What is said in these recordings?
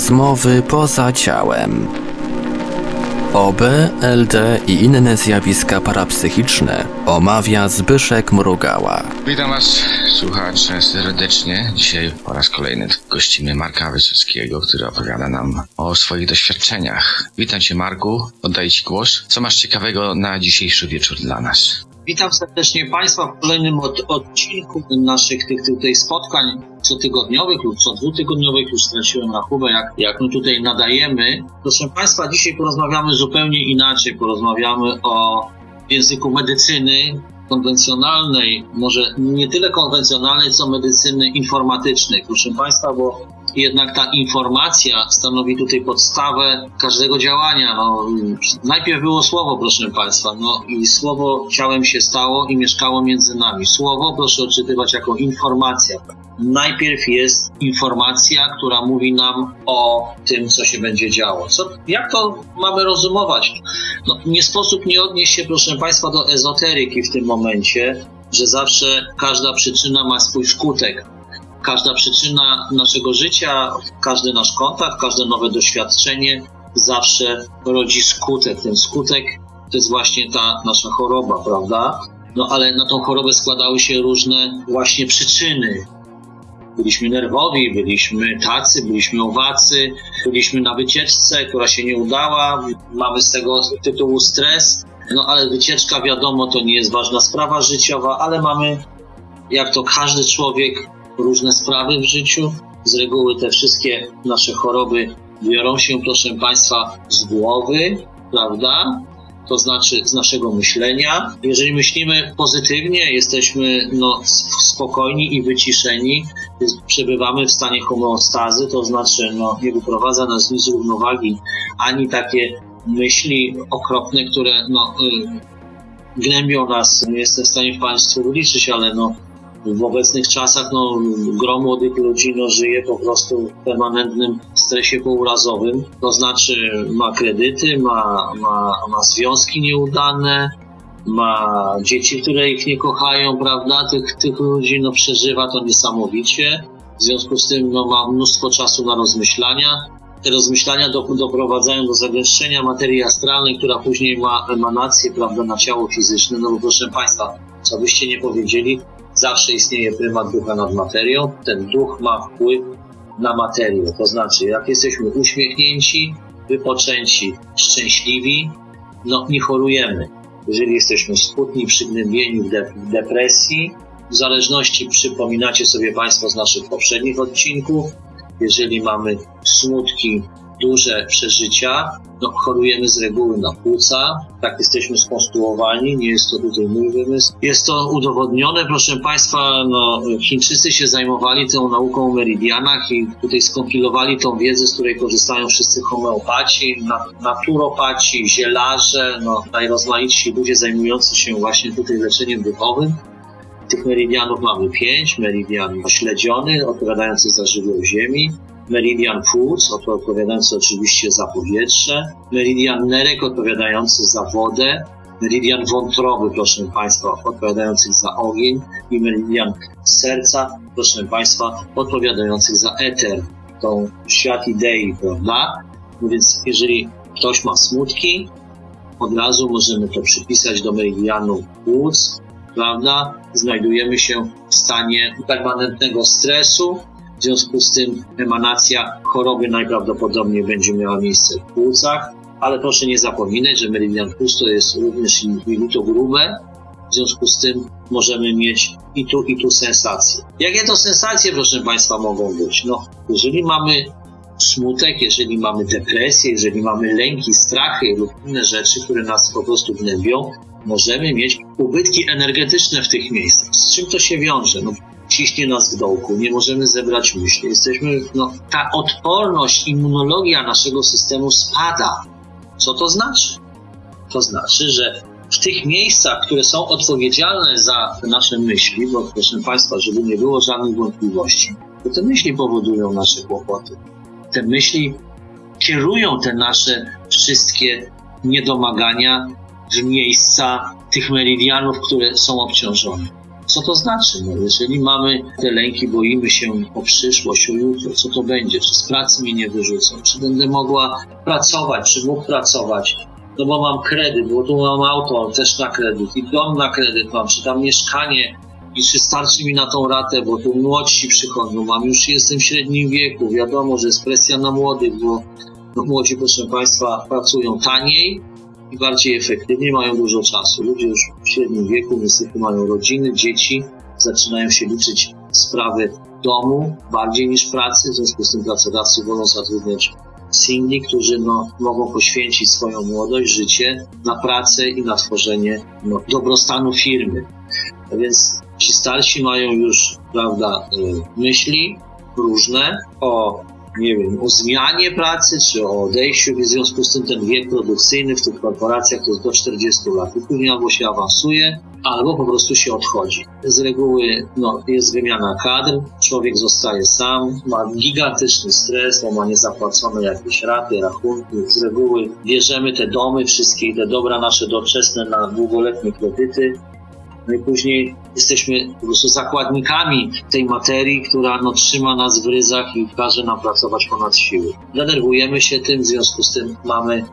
Rozmowy poza ciałem. OB, LD i inne zjawiska parapsychiczne omawia Zbyszek Mrugała. Witam Was, słuchacze, serdecznie. Dzisiaj po raz kolejny gościmy Marka Wysockiego, który opowiada nam o swoich doświadczeniach. Witam Cię, Marku, oddaję Ci głos. Co masz ciekawego na dzisiejszy wieczór dla nas? Witam serdecznie Państwa w kolejnym od, odcinku naszych tych tutaj spotkań cotygodniowych lub co dwutygodniowych, już straciłem rachubę, jak, jak my tutaj nadajemy. Proszę Państwa, dzisiaj porozmawiamy zupełnie inaczej. Porozmawiamy o języku medycyny konwencjonalnej, może nie tyle konwencjonalnej, co medycyny informatycznej. Proszę Państwa, bo jednak ta informacja stanowi tutaj podstawę każdego działania. No, najpierw było słowo, proszę Państwa, no i słowo ciałem się stało i mieszkało między nami. Słowo proszę odczytywać jako informacja. Najpierw jest informacja, która mówi nam o tym, co się będzie działo. Co, jak to mamy rozumować? No, nie sposób nie odnieść się, proszę Państwa, do ezoteryki w tym momencie, że zawsze każda przyczyna ma swój skutek każda przyczyna naszego życia, każdy nasz kontakt, każde nowe doświadczenie zawsze rodzi skutek. Ten skutek to jest właśnie ta nasza choroba, prawda? No ale na tą chorobę składały się różne właśnie przyczyny. Byliśmy nerwowi, byliśmy tacy, byliśmy owacy, byliśmy na wycieczce, która się nie udała, mamy z tego tytułu stres. No ale wycieczka, wiadomo, to nie jest ważna sprawa życiowa, ale mamy, jak to każdy człowiek, różne sprawy w życiu. Z reguły te wszystkie nasze choroby biorą się, proszę Państwa, z głowy, prawda? To znaczy z naszego myślenia. Jeżeli myślimy pozytywnie, jesteśmy no, spokojni i wyciszeni, przebywamy w stanie homeostazy, to znaczy no, nie wyprowadza nas nic z równowagi, ani takie myśli okropne, które no, y, gnębią nas. Nie jestem w stanie Państwu wyliczyć, ale no, w obecnych czasach no, gro młodych ludzi no, żyje po prostu w permanentnym stresie pourazowym, to znaczy ma kredyty, ma, ma, ma związki nieudane, ma dzieci, które ich nie kochają, prawda? Tych, tych ludzi no, przeżywa to niesamowicie. W związku z tym no, ma mnóstwo czasu na rozmyślania. Te rozmyślania do, doprowadzają do zagęszczenia materii astralnej, która później ma emanację prawda, na ciało fizyczne. No bo proszę Państwa, co byście nie powiedzieli, zawsze istnieje prymat ducha nad materią. Ten duch ma wpływ na materię. To znaczy, jak jesteśmy uśmiechnięci, wypoczęci, szczęśliwi, no nie chorujemy. Jeżeli jesteśmy smutni, przygnębieni, w, de w depresji, w zależności przypominacie sobie Państwo z naszych poprzednich odcinków, jeżeli mamy smutki, duże przeżycia, no, chorujemy z reguły na płuca, tak jesteśmy skonstruowani, nie jest to tutaj mój wymysł. Jest to udowodnione, proszę Państwa, no, Chińczycy się zajmowali tą nauką o meridianach i tutaj skompilowali tą wiedzę, z której korzystają wszyscy homeopaci, naturopaci, zielarze, no, najrozmaitsi ludzie zajmujący się właśnie tutaj leczeniem duchowym. Tych meridianów mamy pięć. Meridian śledziony, odpowiadający za żywioł ziemi meridian płuc, odpowiadający oczywiście za powietrze, meridian nerek odpowiadający za wodę, meridian wątroby, proszę Państwa, odpowiadający za ogień. I meridian serca, proszę Państwa, odpowiadający za eter, tą świat idei, prawda? No więc jeżeli ktoś ma smutki, od razu możemy to przypisać do meridianu płuc, prawda? Znajdujemy się w stanie permanentnego stresu, w związku z tym emanacja choroby najprawdopodobniej będzie miała miejsce w płucach, ale proszę nie zapominać, że meridian pusto jest również inwito grube, w związku z tym możemy mieć i tu, i tu sensacje. Jakie to sensacje, proszę Państwa, mogą być? No, jeżeli mamy smutek, jeżeli mamy depresję, jeżeli mamy lęki, strachy lub inne rzeczy, które nas po prostu gnębią, możemy mieć ubytki energetyczne w tych miejscach. Z czym to się wiąże? No, ciśnie nas w dołku, nie możemy zebrać myśli. Jesteśmy, no, ta odporność, immunologia naszego systemu spada. Co to znaczy? To znaczy, że w tych miejscach, które są odpowiedzialne za nasze myśli, bo proszę Państwa, żeby nie było żadnych wątpliwości, to te myśli powodują nasze kłopoty. Te myśli kierują te nasze wszystkie niedomagania w miejsca tych meridianów, które są obciążone. Co to znaczy? No, jeżeli mamy te lęki, boimy się o przyszłość, o jutro, co to będzie, czy z pracy mnie nie wyrzucą, czy będę mogła pracować, czy mógł pracować, no bo mam kredyt, bo tu mam auto też na kredyt i dom na kredyt mam, czy tam mieszkanie i czy starczy mi na tą ratę, bo tu młodsi przychodzą, mam już jestem w średnim wieku, wiadomo, że jest presja na młodych, bo no, młodzi, proszę Państwa, pracują taniej bardziej efektywnie, mają dużo czasu. Ludzie już w średnim wieku niestety mają rodziny, dzieci, zaczynają się liczyć sprawy domu bardziej niż pracy, w związku z tym pracodawcy wolą zatrudniać singli, którzy no, mogą poświęcić swoją młodość, życie na pracę i na tworzenie no, dobrostanu firmy. A więc ci starsi mają już, prawda, y, myśli różne o, nie wiem, o zmianie pracy, czy o odejściu, w związku z tym ten wiek produkcyjny w tych korporacjach to jest do 40 lat. I później albo się awansuje, albo po prostu się odchodzi. Z reguły no, jest wymiana kadr, człowiek zostaje sam, ma gigantyczny stres, bo ma niezapłacone jakieś raty, rachunki. Z reguły bierzemy te domy, wszystkie te dobra nasze doczesne na długoletnie kredyty, no i później jesteśmy po prostu zakładnikami tej materii, która no, trzyma nas w ryzach i każe nam pracować ponad siły. Denerwujemy się tym, w związku z tym mamy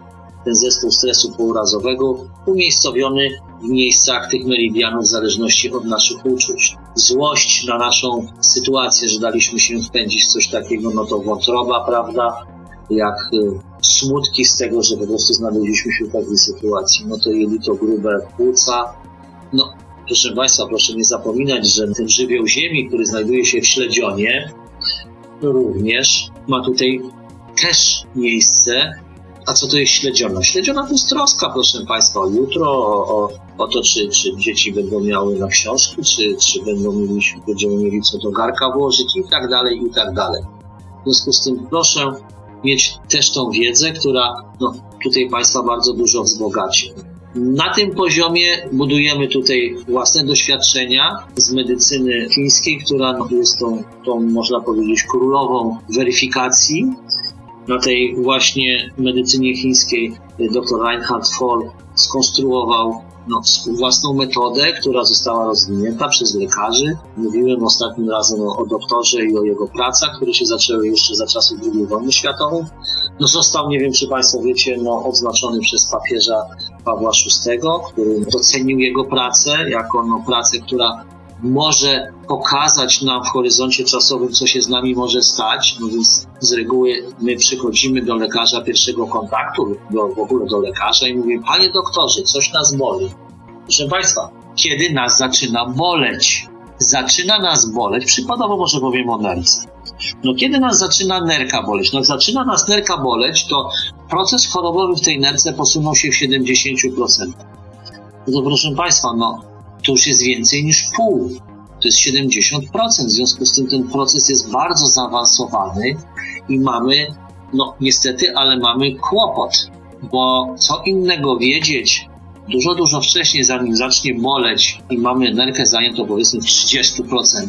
ten zespół stresu pourazowego umiejscowiony w miejscach tych meridianów w zależności od naszych uczuć. Złość na naszą sytuację, że daliśmy się wpędzić w coś takiego, no to wątroba, prawda? Jak y, smutki z tego, że po prostu znaleźliśmy się w takiej sytuacji, no to jelito grube płuca, no Proszę Państwa, proszę nie zapominać, że ten żywioł ziemi, który znajduje się w śledzionie, również ma tutaj też miejsce. A co to jest śledziona? Śledziona to jest troska, proszę Państwa, o jutro, o, o, o to, czy, czy dzieci będą miały na książki, czy, czy będą mieli, będziemy mieli co do garka włożyć i tak dalej, i tak dalej. W związku z tym proszę mieć też tą wiedzę, która no, tutaj Państwa bardzo dużo wzbogaci. Na tym poziomie budujemy tutaj własne doświadczenia z medycyny chińskiej, która jest tą, tą można powiedzieć, królową weryfikacji. Na tej właśnie medycynie chińskiej dr Reinhard Foll skonstruował no, własną metodę, która została rozwinięta przez lekarzy. Mówiłem ostatnim razem o, o doktorze i o jego pracach, które się zaczęły jeszcze za czasów II wojny światowej. No, został, nie wiem czy Państwo wiecie, no, odznaczony przez papieża Pawła VI, który docenił jego pracę jako no, pracę, która może pokazać nam w horyzoncie czasowym, co się z nami może stać. No więc z reguły my przychodzimy do lekarza pierwszego kontaktu, do, w ogóle do lekarza i mówimy, panie doktorze, coś nas boli. Proszę Państwa, kiedy nas zaczyna boleć? Zaczyna nas boleć, przykładowo może powiem o nerce. No kiedy nas zaczyna nerka boleć? No zaczyna nas nerka boleć, to proces chorobowy w tej nerce posunął się w 70%. No proszę Państwa, no to już jest więcej niż pół. To jest 70%. W związku z tym ten proces jest bardzo zaawansowany i mamy, no niestety, ale mamy kłopot, bo co innego wiedzieć dużo, dużo wcześniej, zanim zacznie boleć i mamy nerkę zajętą powiedzmy w 30%,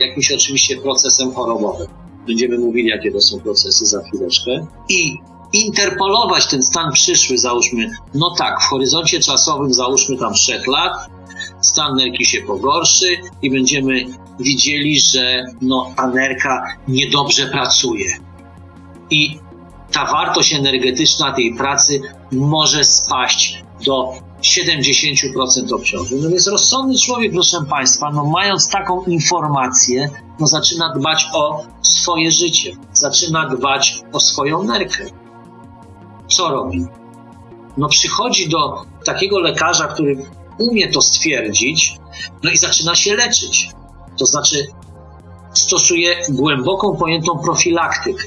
jakimś oczywiście procesem chorobowym. Będziemy mówili, jakie to są procesy za chwileczkę. I interpolować ten stan przyszły, załóżmy, no tak, w horyzoncie czasowym załóżmy tam 3 lat, stan nerki się pogorszy i będziemy widzieli, że no, ta nerka niedobrze pracuje. I ta wartość energetyczna tej pracy może spaść do 70% obciążeń. No więc rozsądny człowiek, proszę Państwa, no mając taką informację, no zaczyna dbać o swoje życie, zaczyna dbać o swoją nerkę. Co robi? No przychodzi do takiego lekarza, który umie to stwierdzić, no i zaczyna się leczyć. To znaczy stosuje głęboką pojętą profilaktykę.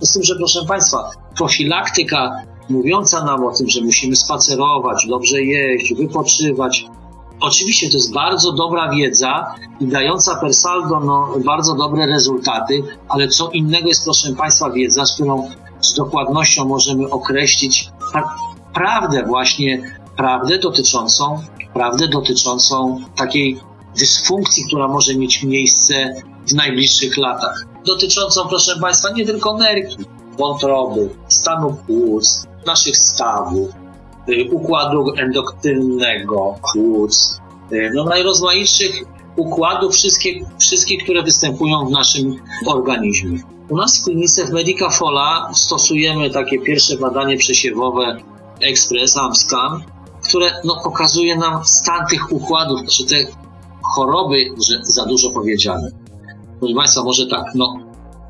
Z tym, że proszę Państwa, profilaktyka mówiąca nam o tym, że musimy spacerować, dobrze jeść, wypoczywać. Oczywiście to jest bardzo dobra wiedza i dająca per saldo no, bardzo dobre rezultaty, ale co innego jest, proszę Państwa, wiedza, z którą z dokładnością możemy określić pra prawdę właśnie, prawdę dotyczącą, prawdę dotyczącą takiej dysfunkcji, która może mieć miejsce w najbliższych latach. Dotyczącą, proszę Państwa, nie tylko nerki, wątroby, stanu płuc, naszych stawów, y, układu endokrynnego, płuc, y, no najrozmaitszych układów wszystkie, wszystkich, które występują w naszym organizmie. U nas w klinice w Medica Fola stosujemy takie pierwsze badanie przesiewowe Express Amscan, które no, pokazuje nam stan tych układów, czy te choroby, że za dużo powiedziane. Proszę Państwa, może tak, no,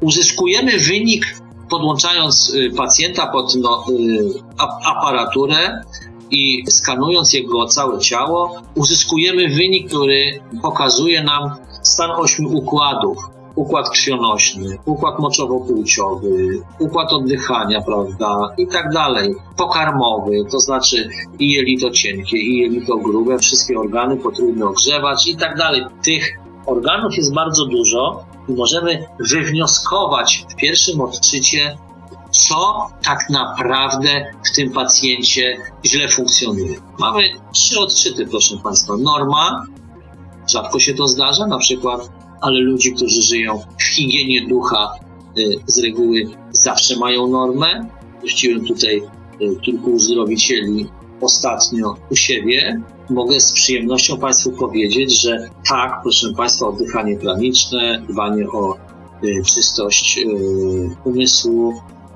uzyskujemy wynik podłączając y, pacjenta pod no, y, aparaturę i skanując jego całe ciało, uzyskujemy wynik, który pokazuje nam stan ośmiu układów. Układ krwionośny, układ moczowo-płciowy, układ oddychania, prawda, i tak dalej. Pokarmowy, to znaczy i jelito cienkie, i jelito grube, wszystkie organy potrudno ogrzewać i tak dalej. Tych organów jest bardzo dużo i możemy wywnioskować w pierwszym odczycie, co tak naprawdę w tym pacjencie źle funkcjonuje. Mamy trzy odczyty, proszę Państwa. Norma, rzadko się to zdarza, na przykład, ale ludzi, którzy żyją w higienie ducha, y, z reguły zawsze mają normę. Puściłem tutaj y, kilku uzdrowicieli ostatnio u siebie. Mogę z przyjemnością Państwu powiedzieć, że tak, proszę Państwa, oddychanie planiczne, dbanie o y, czystość umysłu,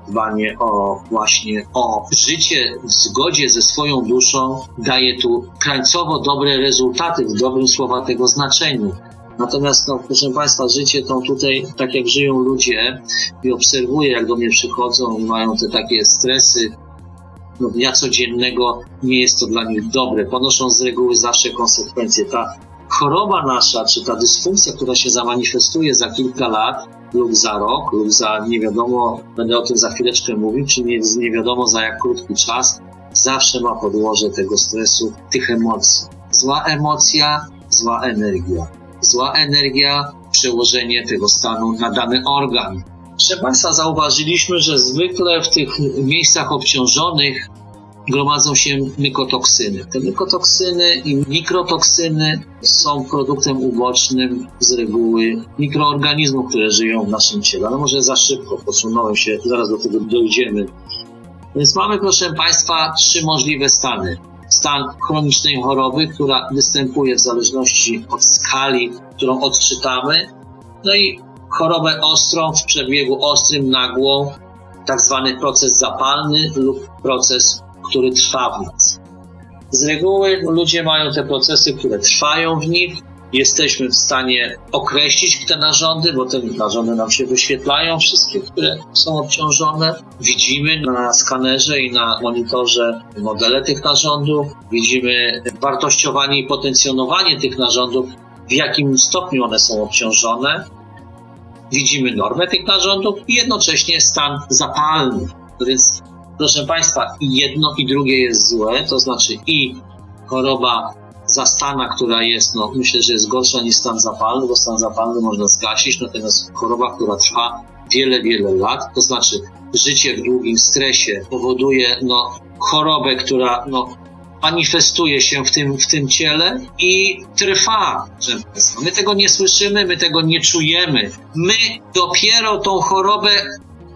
dbanie o właśnie o życie w zgodzie ze swoją duszą daje tu krańcowo dobre rezultaty w dobrym słowa tego znaczeniu. Natomiast, no, proszę Państwa, życie tą tutaj, tak jak żyją ludzie i obserwuję, jak do mnie przychodzą i mają te takie stresy no, dnia codziennego, nie jest to dla nich dobre. Ponoszą z reguły zawsze konsekwencje. Ta choroba nasza, czy ta dysfunkcja, która się zamanifestuje za kilka lat, lub za rok, lub za nie wiadomo, będę o tym za chwileczkę mówił, czy nie, nie wiadomo za jak krótki czas, zawsze ma podłoże tego stresu, tych emocji. Zła emocja, zła energia. Zła energia, przełożenie tego stanu na dany organ. Proszę Państwa, zauważyliśmy, że zwykle w tych miejscach obciążonych gromadzą się mykotoksyny. Te mykotoksyny i mikrotoksyny są produktem ubocznym z reguły mikroorganizmów, które żyją w naszym ciele. Ale może za szybko posunąłem się, zaraz do tego dojdziemy. Więc mamy, proszę Państwa, trzy możliwe stany. Stan chronicznej choroby, która występuje w zależności od skali, którą odczytamy, no i chorobę ostrą w przebiegu ostrym, nagłą, tak zwany proces zapalny lub proces który trwa w nas. Z reguły ludzie mają te procesy, które trwają w nich. Jesteśmy w stanie określić te narządy, bo te narządy nam się wyświetlają, wszystkie, które są obciążone. Widzimy na skanerze i na monitorze modele tych narządów. Widzimy wartościowanie i potencjonowanie tych narządów, w jakim stopniu one są obciążone. Widzimy normę tych narządów i jednocześnie stan zapalny. Więc Proszę Państwa, jedno i drugie jest złe, to znaczy i choroba zastana, która jest, no myślę, że jest gorsza niż stan zapalny, bo stan zapalny można zgasić, natomiast choroba, która trwa wiele, wiele lat, to znaczy życie w długim stresie powoduje no, chorobę, która no, manifestuje się w tym, w tym ciele i trwa. My tego nie słyszymy, my tego nie czujemy. My dopiero tą chorobę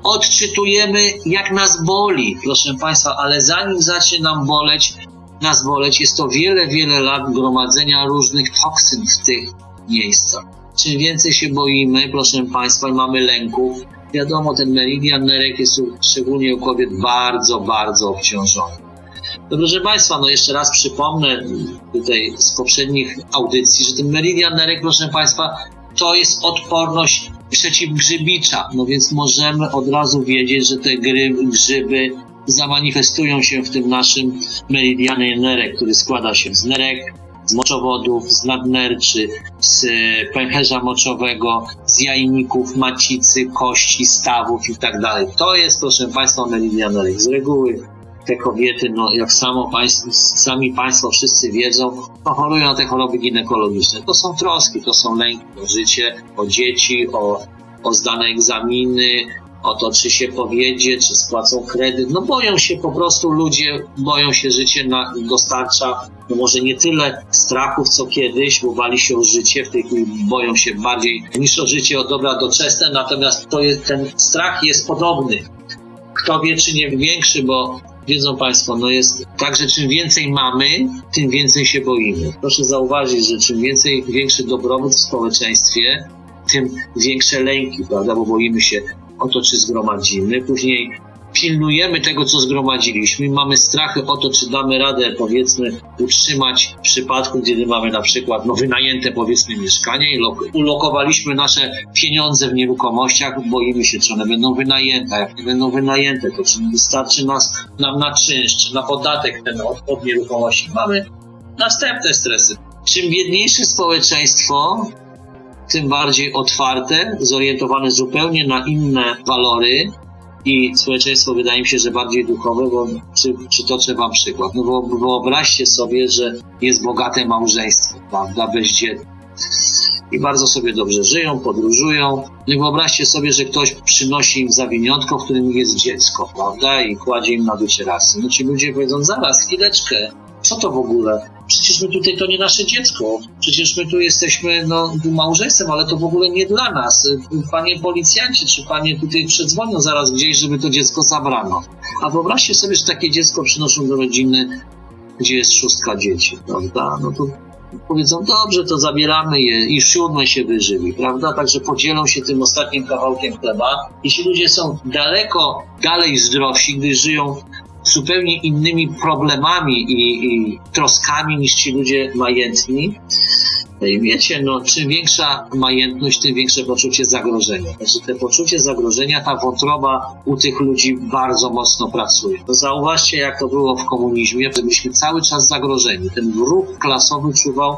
odczytujemy, jak nas boli, proszę Państwa, ale zanim zacznie nam boleć, nas boleć, jest to wiele, wiele lat gromadzenia różnych toksyn w tych miejscach. Czym więcej się boimy, proszę Państwa, i mamy lęków, wiadomo, ten meridian nerek jest szczególnie u kobiet bardzo, bardzo obciążony. No proszę Państwa, no jeszcze raz przypomnę tutaj z poprzednich audycji, że ten meridian nerek, proszę Państwa, to jest odporność przeciwgrzybicza. No więc możemy od razu wiedzieć, że te grzyby zamanifestują się w tym naszym meridianie nerek, który składa się z nerek, z moczowodów, z nadnerczy, z pęcherza moczowego, z jajników, macicy, kości, stawów i tak dalej. To jest, proszę Państwa, meridian nerek. Z reguły te kobiety, no jak samo państwo, sami Państwo wszyscy wiedzą, no, chorują na te choroby ginekologiczne. To są troski, to są lęki o życie, o dzieci, o, o zdane egzaminy, o to, czy się powiedzie, czy spłacą kredyt. No boją się po prostu ludzie, boją się życie na, dostarcza, no może nie tyle strachów, co kiedyś, bo bali się o życie, w tej chwili boją się bardziej niż o życie, o dobra doczesne, natomiast to jest, ten strach jest podobny. Kto wie, czy nie większy, bo wiedzą Państwo, no jest tak, że czym więcej mamy, tym więcej się boimy. Proszę zauważyć, że czym więcej, większy dobrobyt w społeczeństwie, tym większe lęki, prawda, bo boimy się o to, czy zgromadzimy. Później pilnujemy tego, co zgromadziliśmy, mamy strachy o to, czy damy radę, powiedzmy, utrzymać w przypadku, kiedy mamy na przykład no, wynajęte, powiedzmy, mieszkanie i lok- ulokowaliśmy nasze pieniądze w nieruchomościach, boimy się, czy one będą wynajęte. Jak nie będą wynajęte, to czy wystarczy nas, nam na czynsz, czy na podatek ten od, od nieruchomości. Mamy następne stresy. Czym biedniejsze społeczeństwo, tym bardziej otwarte, zorientowane zupełnie na inne walory, i społeczeństwo wydaje mi się, że bardziej duchowe, bo czy, przytoczę wam przykład. No bo wyobraźcie sobie, że jest bogate małżeństwo, prawda, bezdzietne. I bardzo sobie dobrze żyją, podróżują. No i wyobraźcie sobie, że ktoś przynosi im zawiniątko, w którym jest dziecko, prawda, i kładzie im na wycieracy. No ci ludzie powiedzą, zaraz, chwileczkę, co to w ogóle? Przecież my tutaj to nie nasze dziecko. Przecież my tu jesteśmy no, małżeństwem, ale to w ogóle nie dla nas. Panie policjanci, czy panie tutaj przedzwonią zaraz gdzieś, żeby to dziecko zabrano. A wyobraźcie sobie, że takie dziecko przynoszą do rodziny, gdzie jest szóstka dzieci, prawda? No to powiedzą, dobrze, to zabieramy je i siódme się wyżywi, prawda? Także podzielą się tym ostatnim kawałkiem chleba. I ci ludzie są daleko dalej zdrowsi, gdy żyją zupełnie innymi problemami i, i troskami niż ci ludzie majętni. No i wiecie, no, czym większa majętność, tym większe poczucie zagrożenia. Znaczy, te poczucie zagrożenia, ta wątroba u tych ludzi bardzo mocno pracuje. No, zauważcie, jak to było w komunizmie, że byliśmy cały czas zagrożeni. Ten wróg klasowy czuwał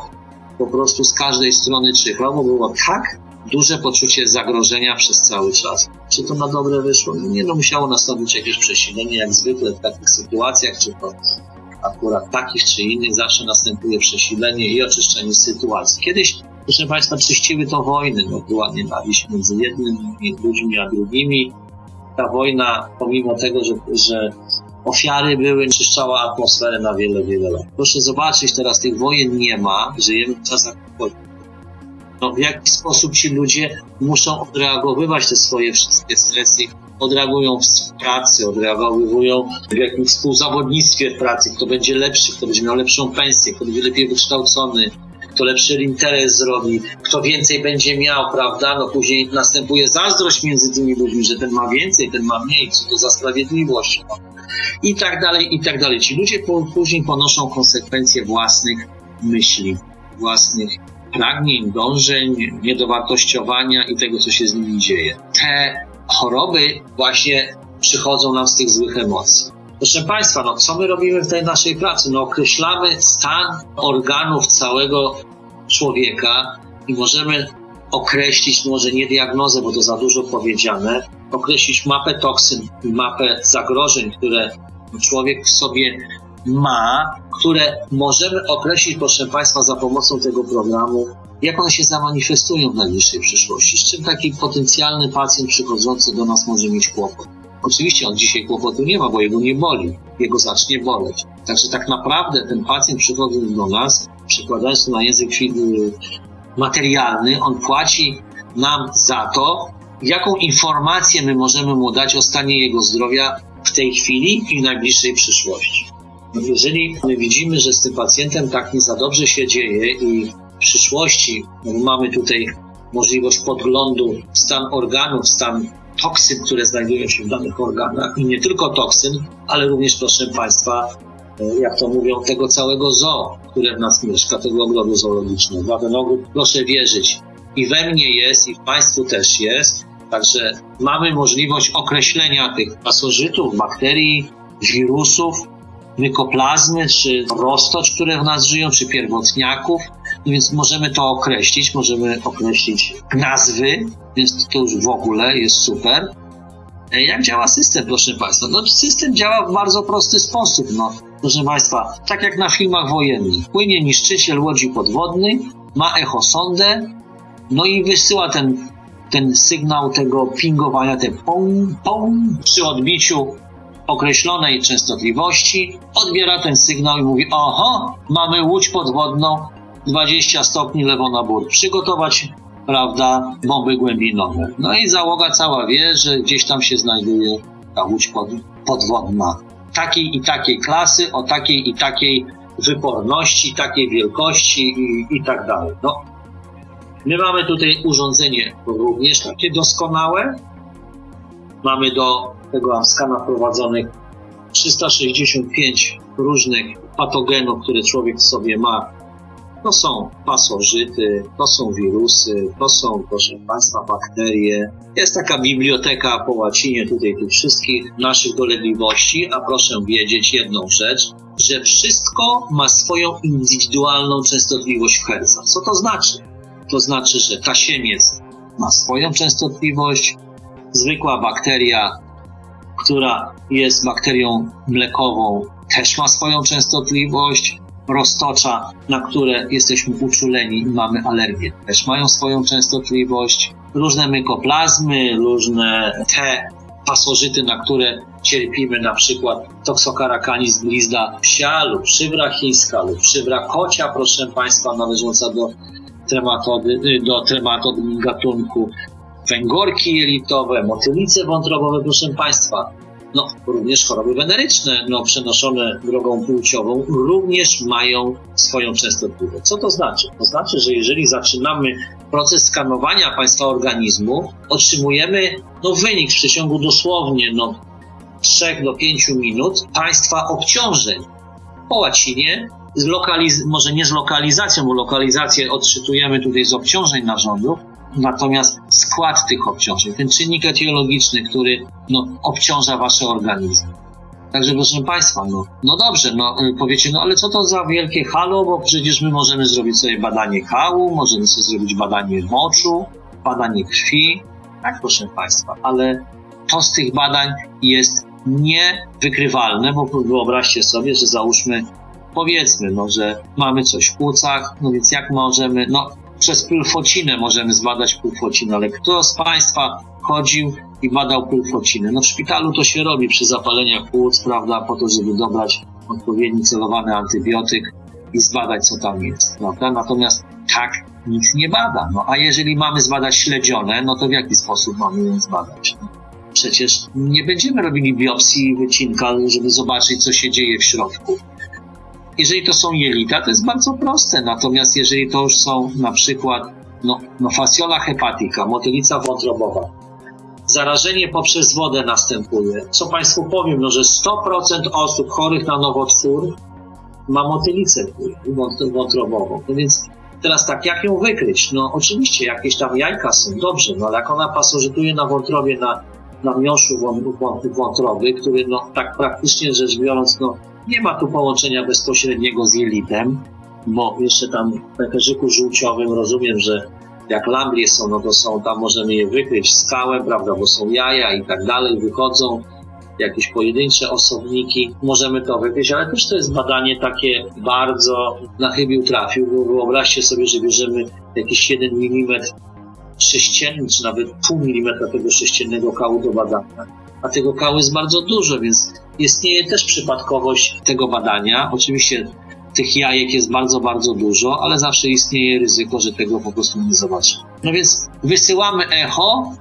po prostu z każdej strony czyhał, bo było tak duże poczucie zagrożenia przez cały czas. Czy to na dobre wyszło? No nie, no musiało nastąpić jakieś przesilenie, jak zwykle w takich sytuacjach, czy to akurat takich czy innych, zawsze następuje przesilenie i oczyszczenie sytuacji. Kiedyś, proszę Państwa, czyściły to wojny, no była nienawiść między jednymi ludźmi a drugimi. Ta wojna, pomimo tego, że, że ofiary były, czyszczała atmosferę na wiele, wiele lat. Proszę zobaczyć, teraz tych wojen nie ma, żyjemy w czasach no, w jaki sposób ci ludzie muszą odreagowywać te swoje wszystkie stresy. Odreagują w pracy, odreagowują w jakimś współzawodnictwie w pracy, kto będzie lepszy, kto będzie miał lepszą pensję, kto będzie lepiej wykształcony, kto lepszy interes zrobi, kto więcej będzie miał, prawda? No później następuje zazdrość między tymi ludźmi, że ten ma więcej, ten ma mniej, co to za sprawiedliwość. No. I tak dalej, i tak dalej. Ci ludzie po, później ponoszą konsekwencje własnych myśli, własnych pragnień, dążeń, niedowartościowania i tego, co się z nimi dzieje. Te choroby właśnie przychodzą nam z tych złych emocji. Proszę Państwa, no co my robimy w tej naszej pracy? No określamy stan organów całego człowieka i możemy określić, może nie diagnozę, bo to za dużo powiedziane, określić mapę toksyn, mapę zagrożeń, które człowiek sobie ma, które możemy określić, proszę Państwa, za pomocą tego programu, jak one się zamanifestują w najbliższej przyszłości. Z czym taki potencjalny pacjent przychodzący do nas może mieć kłopot. Oczywiście on dzisiaj kłopotu nie ma, bo jego nie boli, jego zacznie boleć. Także tak naprawdę ten pacjent przychodząc do nas, przekładając to na język materialny, on płaci nam za to, jaką informację my możemy mu dać o stanie jego zdrowia w tej chwili i w najbliższej przyszłości. Jeżeli my widzimy, że z tym pacjentem tak nie za dobrze się dzieje i w przyszłości mamy tutaj możliwość podglądu w stan organów, stan toksyn, które znajdują się w danych organach i nie tylko toksyn, ale również, proszę Państwa, jak to mówią, tego całego zoo, które w nas mieszka, tego ogrodu zoologicznego. Dlatego proszę wierzyć, i we mnie jest, i w Państwu też jest, także mamy możliwość określenia tych pasożytów, bakterii, wirusów, mykoplazmy, czy roztocz, które w nas żyją, czy pierwotniaków, no więc możemy to określić, możemy określić nazwy, więc to już w ogóle jest super. Jak działa system, proszę Państwa? No, system działa w bardzo prosty sposób. No, proszę Państwa, tak jak na filmach wojennych. Płynie niszczyciel łodzi podwodnej, ma echosondę, no i wysyła ten, ten sygnał tego pingowania, ten pong, pong, przy odbiciu określonej częstotliwości, odbiera ten sygnał i mówi: Oho, mamy łódź podwodną 20 stopni lewo na bór. Przygotować, prawda, bomby głębinowe. No i załoga cała wie, że gdzieś tam się znajduje ta łódź pod, podwodna. takiej i takiej klasy, o takiej i takiej wyporności, takiej wielkości i, i tak dalej. No, my mamy tutaj urządzenie również takie doskonałe. Mamy do tego Amskana wprowadzonych 365 różnych patogenów, które człowiek w sobie ma. To są pasożyty, to są wirusy, to są, proszę Państwa, bakterie. Jest taka biblioteka po łacinie tutaj tych wszystkich naszych dolegliwości, a proszę wiedzieć jedną rzecz, że wszystko ma swoją indywidualną częstotliwość herca. Co to znaczy? To znaczy, że tasiemiec ma swoją częstotliwość, zwykła bakteria, która jest bakterią mlekową, też ma swoją częstotliwość, roztocza, na które jesteśmy uczuleni i mamy alergię, też mają swoją częstotliwość, różne mykoplazmy, różne te pasożyty, na które cierpimy, na przykład toxocaracaniz glizda psia lub szybra chińska lub szybra kocia, proszę Państwa, należąca do trematody, do trematod gatunku, węgorki jelitowe, motylice wątrobowe, proszę Państwa, no, również choroby weneryczne, no, przenoszone drogą płciową, również mają swoją częstotliwość. Co to znaczy? To znaczy, że jeżeli zaczynamy proces skanowania Państwa organizmu, otrzymujemy no, wynik w przeciągu dosłownie no, 3 do 5 minut Państwa obciążeń. Po łacinie, z lokaliz- może nie z lokalizacją, bo lokalizację odczytujemy tutaj z obciążeń narządów, natomiast skład tych obciążeń, ten czynnik etiologiczny, który no, obciąża wasze organizmy. Także proszę Państwa, no, no dobrze, no y, powiecie, no ale co to za wielkie halo, bo przecież my możemy zrobić sobie badanie kału, możemy sobie zrobić badanie moczu, badanie krwi, tak proszę Państwa, ale to z tych badań jest niewykrywalne, bo wyobraźcie sobie, że załóżmy, powiedzmy, no, że mamy coś w płucach, no więc jak możemy, no przez pulfocinę możemy zbadać pulfocinę, ale kto z Państwa chodził i badał pulfocinę? No w szpitalu to się robi przy zapaleniach płuc, prawda, po to, żeby dobrać odpowiedni celowany antybiotyk i zbadać, co tam jest, prawda? Natomiast tak nikt nie bada. No a jeżeli mamy zbadać śledzione, no to w jaki sposób mamy ją zbadać? No, przecież nie będziemy robili biopsji wycinka, żeby zobaczyć, co się dzieje w środku. Jeżeli to są jelita, to jest bardzo proste. Natomiast jeżeli to już są na przykład no, no fasciola hepatica, motylica wątrobowa, zarażenie poprzez wodę następuje. Co Państwu powiem, no, że 100% osób chorych na nowotwór ma motylicę wąt- wątrobową. No więc teraz tak, jak ją wykryć? No oczywiście jakieś tam jajka są, dobrze, no ale jak ona pasożytuje na wątrobie, na, na miąższu wą- wą- wątroby, który no tak praktycznie rzecz biorąc, no nie ma tu połączenia bezpośredniego z jelitem, bo jeszcze tam w pęcherzyku żółciowym rozumiem, że jak lamblie są, no to są, tam możemy je wykryć skałę, prawda, bo są jaja i tak dalej, wychodzą jakieś pojedyncze osobniki, możemy to wykryć, ale też to jest badanie takie bardzo na chybił trafił, bo wyobraźcie sobie, że bierzemy jakiś 1 mm sześcienny, czy nawet pół milimetra tego sześciennego kału do badania, a tego kału jest bardzo dużo, więc istnieje też przypadkowość tego badania. Oczywiście tych jajek jest bardzo, bardzo dużo, ale zawsze istnieje ryzyko, że tego po prostu nie zobaczymy. No więc wysyłamy echo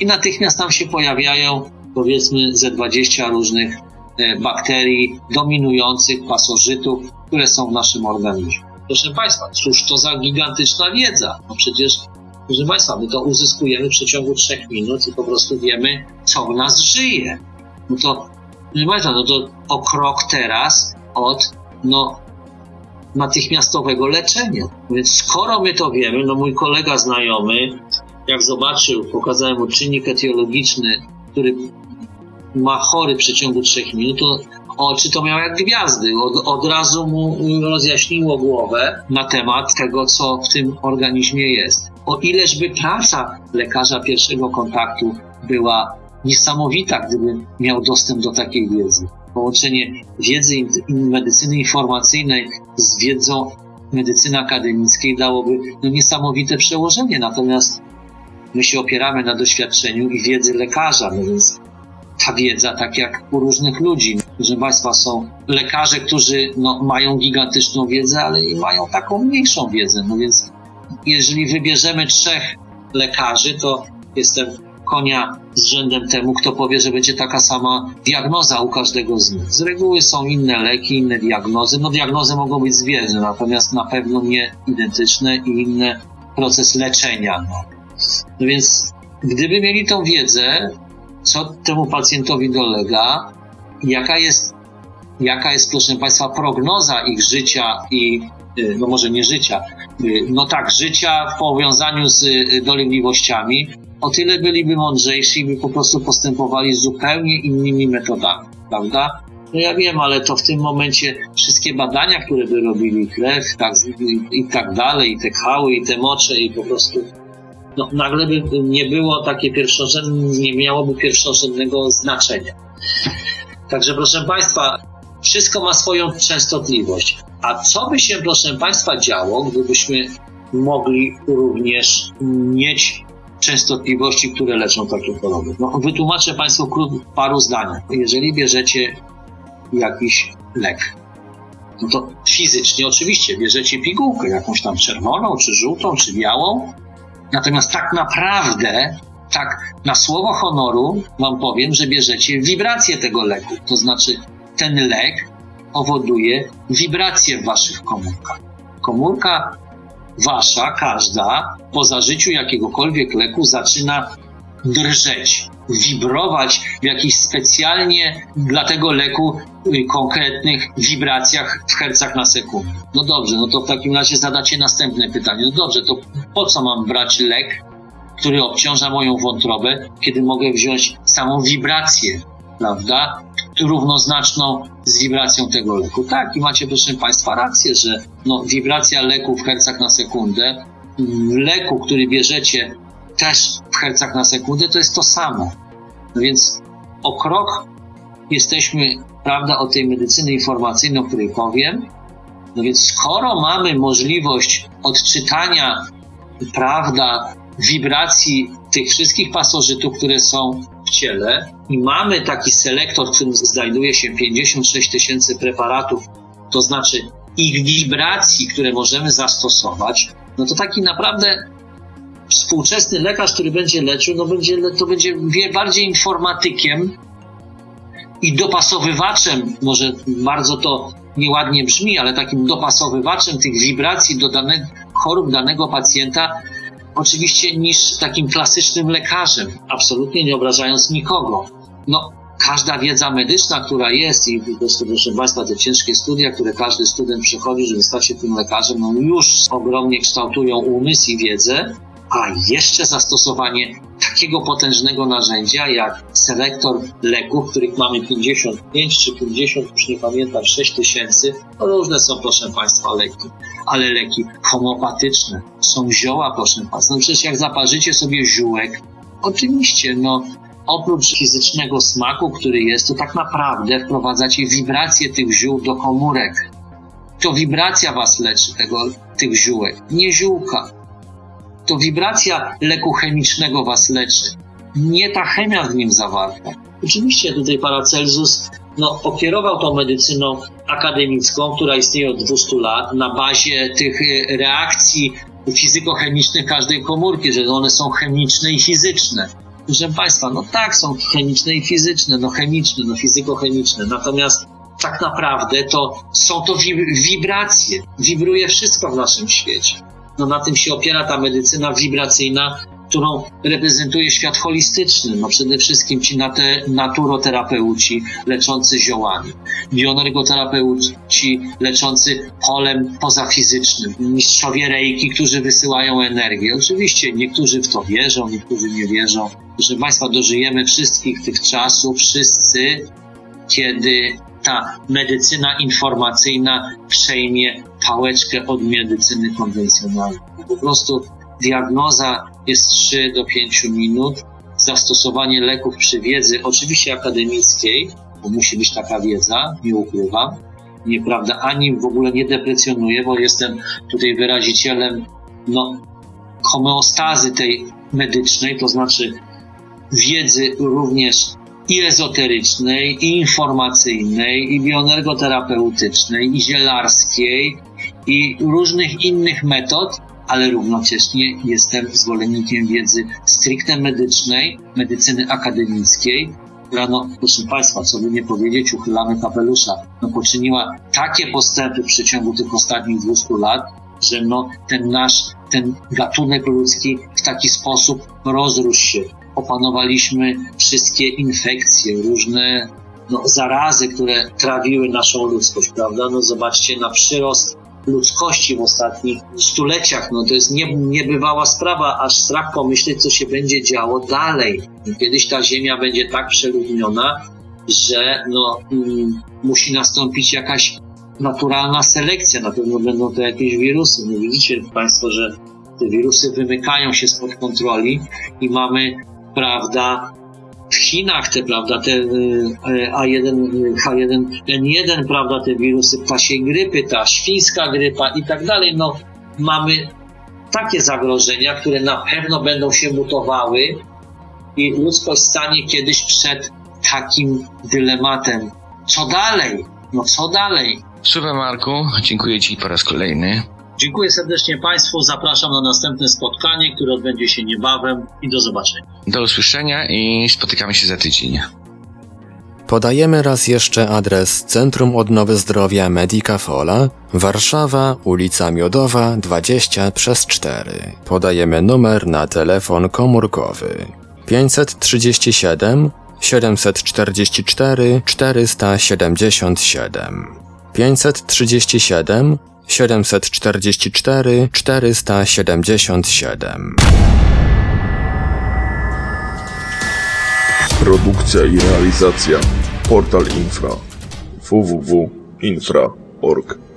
i natychmiast tam się pojawiają powiedzmy ze 20 różnych e, bakterii dominujących pasożytów, które są w naszym organizmie. Proszę Państwa, cóż to za gigantyczna wiedza? No przecież, proszę Państwa, my to uzyskujemy w przeciągu trzech minut i po prostu wiemy, co w nas żyje. No to, proszę Państwa, no to o krok teraz od, no, natychmiastowego leczenia. Więc skoro my to wiemy, no mój kolega znajomy, jak zobaczył, pokazałem mu czynnik etiologiczny, który ma chory w przeciągu trzech minut, to oczy to miał jak gwiazdy. Od, od razu mu rozjaśniło głowę na temat tego, co w tym organizmie jest. O ileżby praca lekarza pierwszego kontaktu była niesamowita, gdyby miał dostęp do takiej wiedzy. Połączenie wiedzy medycyny informacyjnej z wiedzą medycyny akademickiej dałoby no, niesamowite przełożenie. Natomiast my się opieramy na doświadczeniu i wiedzy lekarza, no więc ta wiedza, tak jak u różnych ludzi. Proszę Państwa, są lekarze, którzy no, mają gigantyczną wiedzę, ale i mają taką mniejszą wiedzę. No więc jeżeli wybierzemy trzech lekarzy, to jestem konia z rzędem temu, kto powie, że będzie taka sama diagnoza u każdego z nich. Z reguły są inne leki, inne diagnozy. No diagnozy mogą być zbieżne, natomiast na pewno nie identyczne i inny proces leczenia. No. no więc gdyby mieli tą wiedzę, co temu pacjentowi dolega, jaka jest, jaka jest, proszę Państwa, prognoza ich życia i, y, no może nie życia, no tak, życia w powiązaniu z y, dolegliwościami, o tyle byliby mądrzejsi by po prostu postępowali zupełnie innymi metodami, prawda? No ja wiem, ale to w tym momencie wszystkie badania, które by robili, krew tak, i, i tak dalej, i te kały, i te mocze, i po prostu no, nagle by nie było takie pierwszorzędne, nie miałoby pierwszorzędnego znaczenia. Także proszę Państwa, wszystko ma swoją częstotliwość. A co by się, proszę Państwa, działo, gdybyśmy mogli również mieć częstotliwości, które leczą takie choroby? No, wytłumaczę Państwu krót, paru zdaniach. Jeżeli bierzecie jakiś lek, no to fizycznie oczywiście bierzecie pigułkę, jakąś tam czerwoną, czy żółtą, czy białą, natomiast tak naprawdę tak na słowo honoru wam powiem, że bierzecie wibrację tego leku. To znaczy, ten lek powoduje wibracje w waszych komórkach. Komórka wasza, każda, po zażyciu jakiegokolwiek leku zaczyna drżeć, wibrować w jakichś specjalnie dla tego leku y, konkretnych wibracjach w hercach na sekundę. No dobrze, no to w takim razie zadacie następne pytanie. No dobrze, to po co mam brać lek, który obciąża moją wątrobę, kiedy mogę wziąć samą wibrację, prawda? Równoznaczną z wibracją tego leku. Tak, i macie, proszę Państwa, rację, że no, wibracja leku w hercach na sekundę, leku, który bierzecie też w hercach na sekundę, to jest to samo. No więc o krok jesteśmy, prawda, o tej medycyny informacyjnej, o której powiem. No więc skoro mamy możliwość odczytania, prawda, wibracji tych wszystkich pasożytów, które są ciele i mamy taki selektor, w którym znajduje się 56 tysięcy preparatów, to znaczy ich wibracji, które możemy zastosować, no to taki naprawdę współczesny lekarz, który będzie leczył, no będzie, to będzie bardziej informatykiem i dopasowywaczem, może bardzo to nieładnie brzmi, ale takim dopasowywaczem tych wibracji do danych chorób danego pacjenta, oczywiście niż takim klasycznym lekarzem, absolutnie nie obrażając nikogo. No, każda wiedza medyczna, która jest i po prostu, proszę Państwa, te ciężkie studia, które każdy student przechodzi, żeby stać się tym lekarzem, no już ogromnie kształtują umysł i wiedzę, a jeszcze zastosowanie takiego potężnego narzędzia jak selektor leków, których mamy 55 czy 50, już nie pamiętam, 6 tysięcy. No różne są, proszę Państwa, leki, ale leki homopatyczne, są zioła, proszę Państwa. No przecież jak zaparzycie sobie ziółek, oczywiście, no oprócz fizycznego smaku, który jest, to tak naprawdę wprowadzacie wibrację tych ziół do komórek. To wibracja was leczy, tego, tych ziółek, nie ziółka to wibracja leku chemicznego was leczy, nie ta chemia w nim zawarta. Oczywiście tutaj Paracelsus no, okierował tą medycyną akademicką, która istnieje od 200 lat, na bazie tych y, reakcji fizykochemicznych każdej komórki, że one są chemiczne i fizyczne. Proszę Państwa, no tak, są chemiczne i fizyczne, no chemiczne, no fizykochemiczne, natomiast tak naprawdę to są to wibracje, wibruje wszystko w naszym świecie no na tym się opiera ta medycyna wibracyjna, którą reprezentuje świat holistyczny. No przede wszystkim ci naturoterapeuci leczący ziołami, bioenergoterapeuci leczący polem pozafizycznym, mistrzowie rejki, którzy wysyłają energię. Oczywiście niektórzy w to wierzą, niektórzy nie wierzą. Proszę Państwa, dożyjemy wszystkich tych czasów, wszyscy, kiedy ta medycyna informacyjna przejmie pałeczkę od medycyny konwencjonalnej. Po prostu diagnoza jest 3 do 5 minut, zastosowanie leków przy wiedzy, oczywiście akademickiej, bo musi być taka wiedza, nie ukrywam, nieprawda, ani w ogóle nie deprecjonuję, bo jestem tutaj wyrazicielem no, homeostazy tej medycznej, to znaczy wiedzy również i ezoterycznej, i informacyjnej, i bioenergoterapeutycznej, i zielarskiej, i różnych innych metod, ale równocześnie jestem zwolennikiem wiedzy stricte medycznej, medycyny akademickiej, która, no, proszę Państwa, co by nie powiedzieć, uchylamy kapelusza, no, poczyniła takie postępy w przeciągu tych ostatnich 200 lat, że no, ten nasz, ten gatunek ludzki w taki sposób rozrósł się. Opanowaliśmy wszystkie infekcje, różne no, zarazy, które trawiły naszą ludzkość, prawda? No zobaczcie na przyrost ludzkości w ostatnich stuleciach. No to jest nie, niebywała sprawa, aż strach pomyśleć, co się będzie działo dalej. Kiedyś ta ziemia będzie tak przeludniona, że no, mm, musi nastąpić jakaś naturalna selekcja. Na pewno będą to jakieś wirusy. No widzicie Państwo, że te wirusy wymykają się spod kontroli i mamy, prawda, w Chinach te, prawda, te y, A1, H1N1, prawda, te wirusy ptasiej grypy, ta świńska grypa i tak dalej, no mamy takie zagrożenia, które na pewno będą się mutowały i ludzkość stanie kiedyś przed takim dylematem. Co dalej? No co dalej? Super Marku, dziękuję Ci po raz kolejny. Dziękuję serdecznie Państwu, zapraszam na następne spotkanie, które odbędzie się niebawem i do zobaczenia. Do usłyszenia i spotykamy się za tydzień. Podajemy raz jeszcze adres Centrum Odnowy Zdrowia Medicafola, Warszawa, ulica Miodowa 20 przez 4. Podajemy numer na telefon komórkowy 537 744 477 537 744 477 Produkcja i realizacja Portal Infra